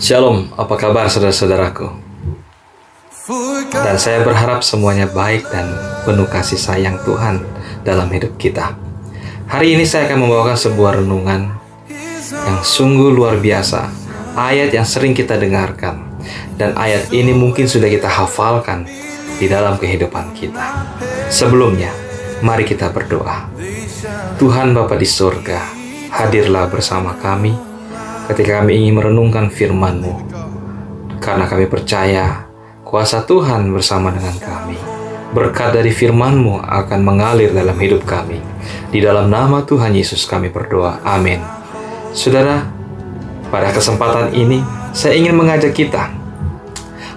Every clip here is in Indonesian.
Shalom, apa kabar saudara-saudaraku? Dan saya berharap semuanya baik dan penuh kasih sayang Tuhan dalam hidup kita. Hari ini saya akan membawakan sebuah renungan yang sungguh luar biasa, ayat yang sering kita dengarkan, dan ayat ini mungkin sudah kita hafalkan di dalam kehidupan kita. Sebelumnya, mari kita berdoa. Tuhan Bapa di surga, hadirlah bersama kami ketika kami ingin merenungkan firman-Mu. Karena kami percaya kuasa Tuhan bersama dengan kami. Berkat dari firman-Mu akan mengalir dalam hidup kami. Di dalam nama Tuhan Yesus kami berdoa. Amin. Saudara, pada kesempatan ini saya ingin mengajak kita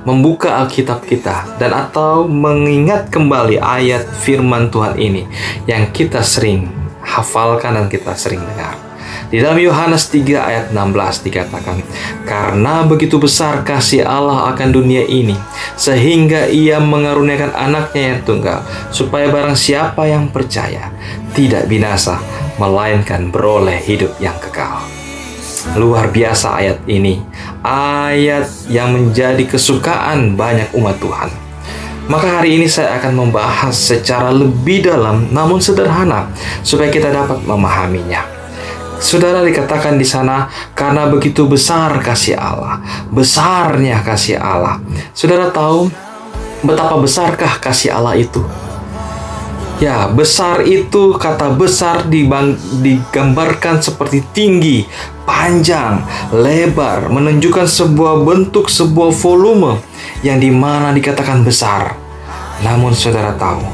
membuka Alkitab kita dan atau mengingat kembali ayat firman Tuhan ini yang kita sering hafalkan dan kita sering dengar. Di dalam Yohanes 3 ayat 16 dikatakan, Karena begitu besar kasih Allah akan dunia ini, sehingga ia mengaruniakan anaknya yang tunggal, supaya barang siapa yang percaya, tidak binasa, melainkan beroleh hidup yang kekal. Luar biasa ayat ini, ayat yang menjadi kesukaan banyak umat Tuhan. Maka hari ini saya akan membahas secara lebih dalam namun sederhana supaya kita dapat memahaminya. Saudara dikatakan di sana karena begitu besar kasih Allah, besarnya kasih Allah. Saudara tahu betapa besarkah kasih Allah itu? Ya, besar itu kata besar dibang, digambarkan seperti tinggi, panjang, lebar, menunjukkan sebuah bentuk, sebuah volume yang di mana dikatakan besar. Namun saudara tahu,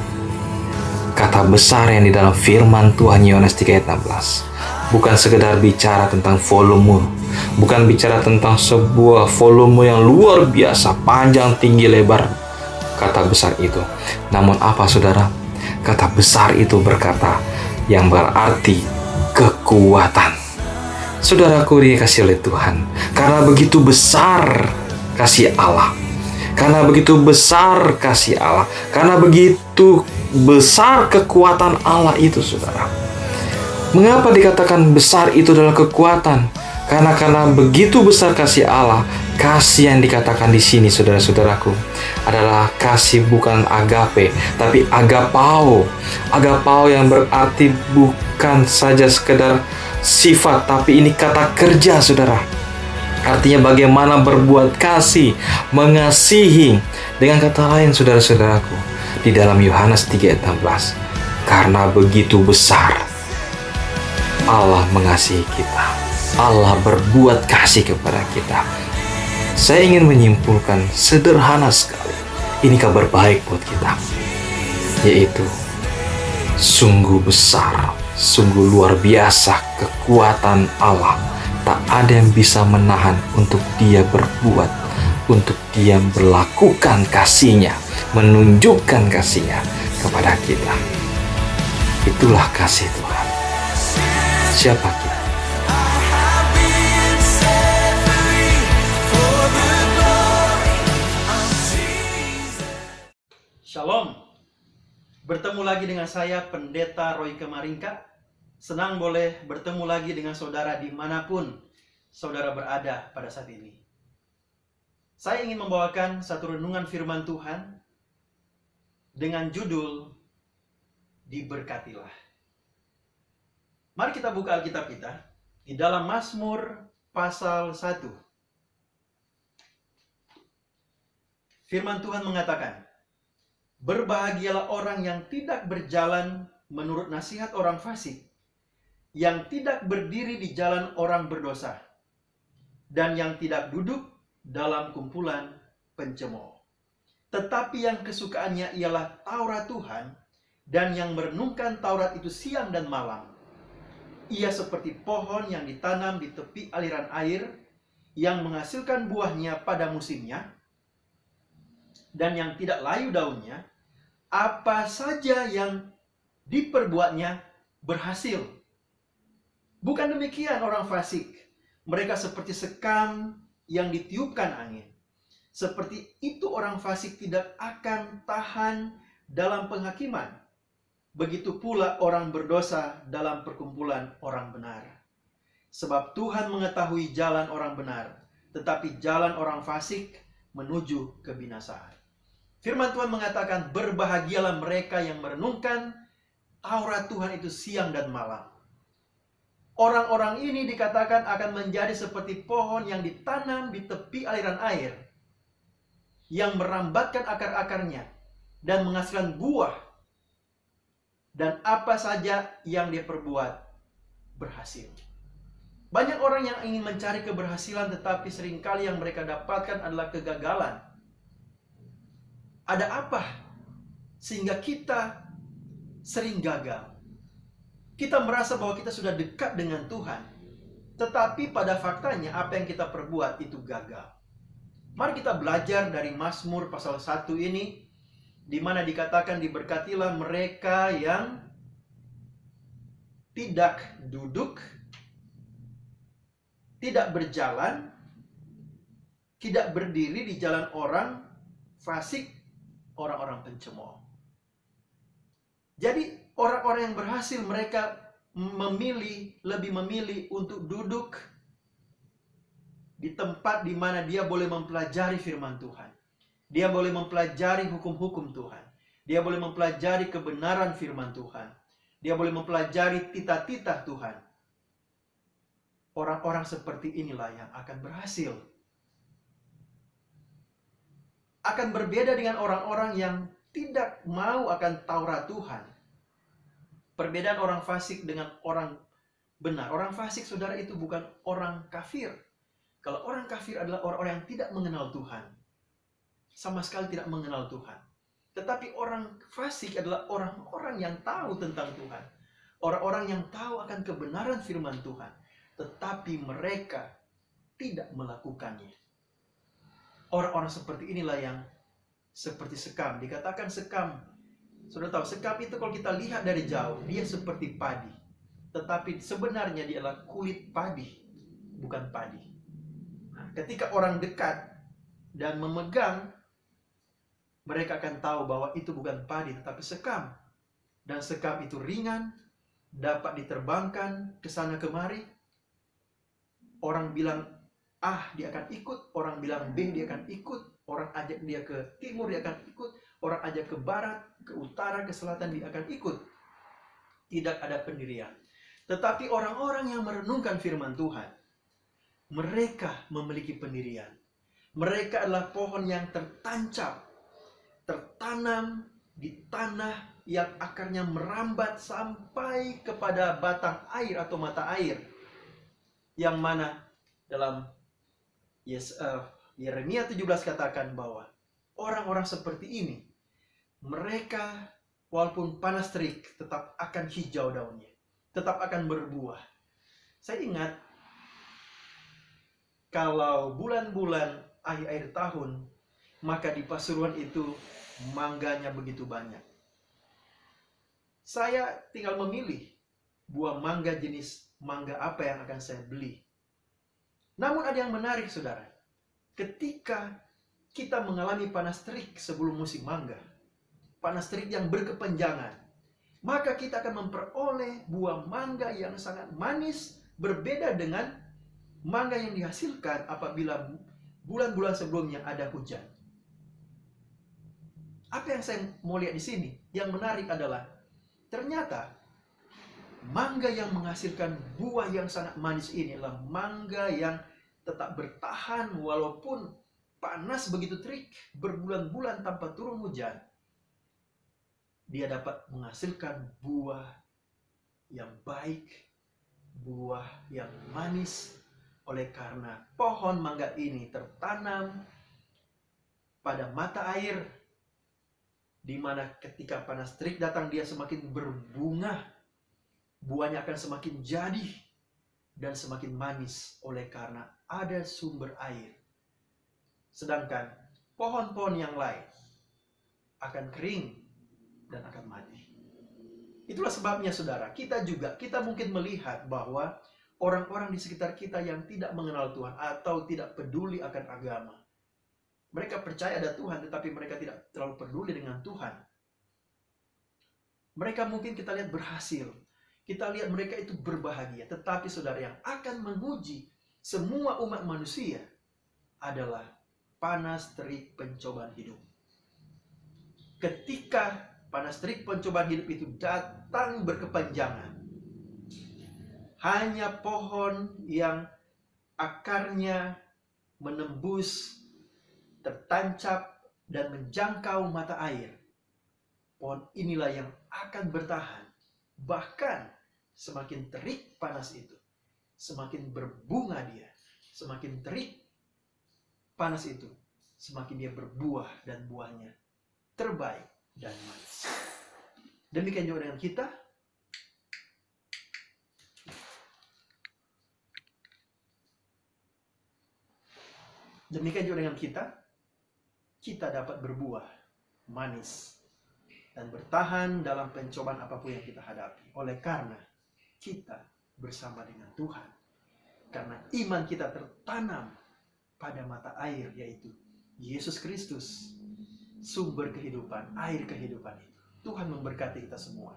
kata besar yang di dalam firman Tuhan Yohanes 3 ayat 16 bukan sekedar bicara tentang volume, bukan bicara tentang sebuah volume yang luar biasa, panjang, tinggi, lebar, kata besar itu. Namun apa saudara? Kata besar itu berkata yang berarti kekuatan. Saudaraku dikasih oleh Tuhan, karena begitu besar kasih Allah, karena begitu besar kasih Allah, karena begitu besar kekuatan Allah itu, saudara. Mengapa dikatakan besar itu adalah kekuatan? Karena karena begitu besar kasih Allah, kasih yang dikatakan di sini saudara-saudaraku adalah kasih bukan agape, tapi agapao. Agapao yang berarti bukan saja sekedar sifat, tapi ini kata kerja, saudara. Artinya bagaimana berbuat kasih, mengasihi. Dengan kata lain, saudara-saudaraku, di dalam Yohanes 3 ayat 16, karena begitu besar Allah mengasihi kita. Allah berbuat kasih kepada kita. Saya ingin menyimpulkan sederhana sekali. Ini kabar baik buat kita. Yaitu sungguh besar, sungguh luar biasa kekuatan Allah. Tak ada yang bisa menahan untuk dia berbuat, untuk dia melakukan kasihnya, menunjukkan kasihnya kepada kita. Itulah kasih Tuhan. Siapa kita? Shalom. Bertemu lagi dengan saya Pendeta Roy Kemaringka. Senang boleh bertemu lagi dengan saudara di mana pun saudara berada pada saat ini. Saya ingin membawakan satu renungan firman Tuhan dengan judul Diberkatilah. Mari kita buka Alkitab kita di dalam Mazmur pasal 1. Firman Tuhan mengatakan, Berbahagialah orang yang tidak berjalan menurut nasihat orang fasik, yang tidak berdiri di jalan orang berdosa, dan yang tidak duduk dalam kumpulan pencemooh. Tetapi yang kesukaannya ialah Taurat Tuhan, dan yang merenungkan Taurat itu siang dan malam. Ia seperti pohon yang ditanam di tepi aliran air, yang menghasilkan buahnya pada musimnya, dan yang tidak layu daunnya, apa saja yang diperbuatnya berhasil. Bukan demikian orang fasik. Mereka seperti sekam yang ditiupkan angin. Seperti itu orang fasik tidak akan tahan dalam penghakiman. Begitu pula orang berdosa dalam perkumpulan orang benar. Sebab Tuhan mengetahui jalan orang benar, tetapi jalan orang fasik menuju kebinasaan. Firman Tuhan mengatakan, "Berbahagialah mereka yang merenungkan Taurat Tuhan itu siang dan malam." Orang-orang ini dikatakan akan menjadi seperti pohon yang ditanam di tepi aliran air, yang merambatkan akar-akarnya dan menghasilkan buah, dan apa saja yang dia perbuat berhasil. Banyak orang yang ingin mencari keberhasilan, tetapi sering kali yang mereka dapatkan adalah kegagalan. Ada apa sehingga kita sering gagal? Kita merasa bahwa kita sudah dekat dengan Tuhan. Tetapi pada faktanya apa yang kita perbuat itu gagal. Mari kita belajar dari Mazmur pasal 1 ini di mana dikatakan diberkatilah mereka yang tidak duduk, tidak berjalan, tidak berdiri di jalan orang fasik, orang-orang pencemooh. Jadi orang-orang yang berhasil mereka memilih lebih memilih untuk duduk di tempat di mana dia boleh mempelajari firman Tuhan. Dia boleh mempelajari hukum-hukum Tuhan. Dia boleh mempelajari kebenaran firman Tuhan. Dia boleh mempelajari tita-tita Tuhan. Orang-orang seperti inilah yang akan berhasil. Akan berbeda dengan orang-orang yang tidak mau akan Taurat Tuhan Perbedaan orang fasik dengan orang benar. Orang fasik, saudara, itu bukan orang kafir. Kalau orang kafir adalah orang-orang yang tidak mengenal Tuhan. Sama sekali tidak mengenal Tuhan. Tetapi orang fasik adalah orang-orang yang tahu tentang Tuhan. Orang-orang yang tahu akan kebenaran firman Tuhan. Tetapi mereka tidak melakukannya. Orang-orang seperti inilah yang seperti sekam. Dikatakan sekam sudah tahu, sekam itu kalau kita lihat dari jauh, dia seperti padi. Tetapi sebenarnya dia adalah kulit padi, bukan padi. Nah, ketika orang dekat dan memegang, mereka akan tahu bahwa itu bukan padi, tetapi sekam. Dan sekam itu ringan, dapat diterbangkan ke sana kemari. Orang bilang A, dia akan ikut. Orang bilang B, dia akan ikut. Orang ajak dia ke timur, dia akan ikut Orang ajak ke barat, ke utara, ke selatan dia akan ikut. Tidak ada pendirian. Tetapi orang-orang yang merenungkan firman Tuhan, mereka memiliki pendirian. Mereka adalah pohon yang tertancap, tertanam di tanah yang akarnya merambat sampai kepada batang air atau mata air. Yang mana dalam yes, uh, Yeremia 17 katakan bahwa orang-orang seperti ini mereka walaupun panas terik tetap akan hijau daunnya, tetap akan berbuah. Saya ingat kalau bulan-bulan akhir-akhir tahun, maka di Pasuruan itu mangganya begitu banyak. Saya tinggal memilih buah mangga jenis mangga apa yang akan saya beli. Namun ada yang menarik saudara. Ketika kita mengalami panas terik sebelum musim mangga, panas terik yang berkepanjangan, maka kita akan memperoleh buah mangga yang sangat manis berbeda dengan mangga yang dihasilkan apabila bulan-bulan sebelumnya ada hujan. Apa yang saya mau lihat di sini? Yang menarik adalah ternyata mangga yang menghasilkan buah yang sangat manis ini adalah mangga yang tetap bertahan walaupun panas begitu terik berbulan-bulan tanpa turun hujan dia dapat menghasilkan buah yang baik, buah yang manis, oleh karena pohon mangga ini tertanam pada mata air, di mana ketika panas terik datang dia semakin berbunga, buahnya akan semakin jadi dan semakin manis oleh karena ada sumber air. Sedangkan pohon-pohon yang lain akan kering dan akan mati. Itulah sebabnya saudara, kita juga, kita mungkin melihat bahwa orang-orang di sekitar kita yang tidak mengenal Tuhan atau tidak peduli akan agama. Mereka percaya ada Tuhan, tetapi mereka tidak terlalu peduli dengan Tuhan. Mereka mungkin kita lihat berhasil. Kita lihat mereka itu berbahagia. Tetapi saudara yang akan menguji semua umat manusia adalah panas terik pencobaan hidup. Ketika panas terik pencobaan hidup itu datang berkepanjangan, hanya pohon yang akarnya menembus, tertancap, dan menjangkau mata air. Pohon inilah yang akan bertahan. Bahkan semakin terik panas itu, semakin berbunga dia, semakin terik panas itu, semakin dia berbuah dan buahnya terbaik dan manis. Demikian juga dengan kita, Demikian juga dengan kita, kita dapat berbuah manis dan bertahan dalam pencobaan apa pun yang kita hadapi. Oleh karena kita bersama dengan Tuhan. Karena iman kita tertanam pada mata air yaitu Yesus Kristus, sumber kehidupan, air kehidupan itu. Tuhan memberkati kita semua.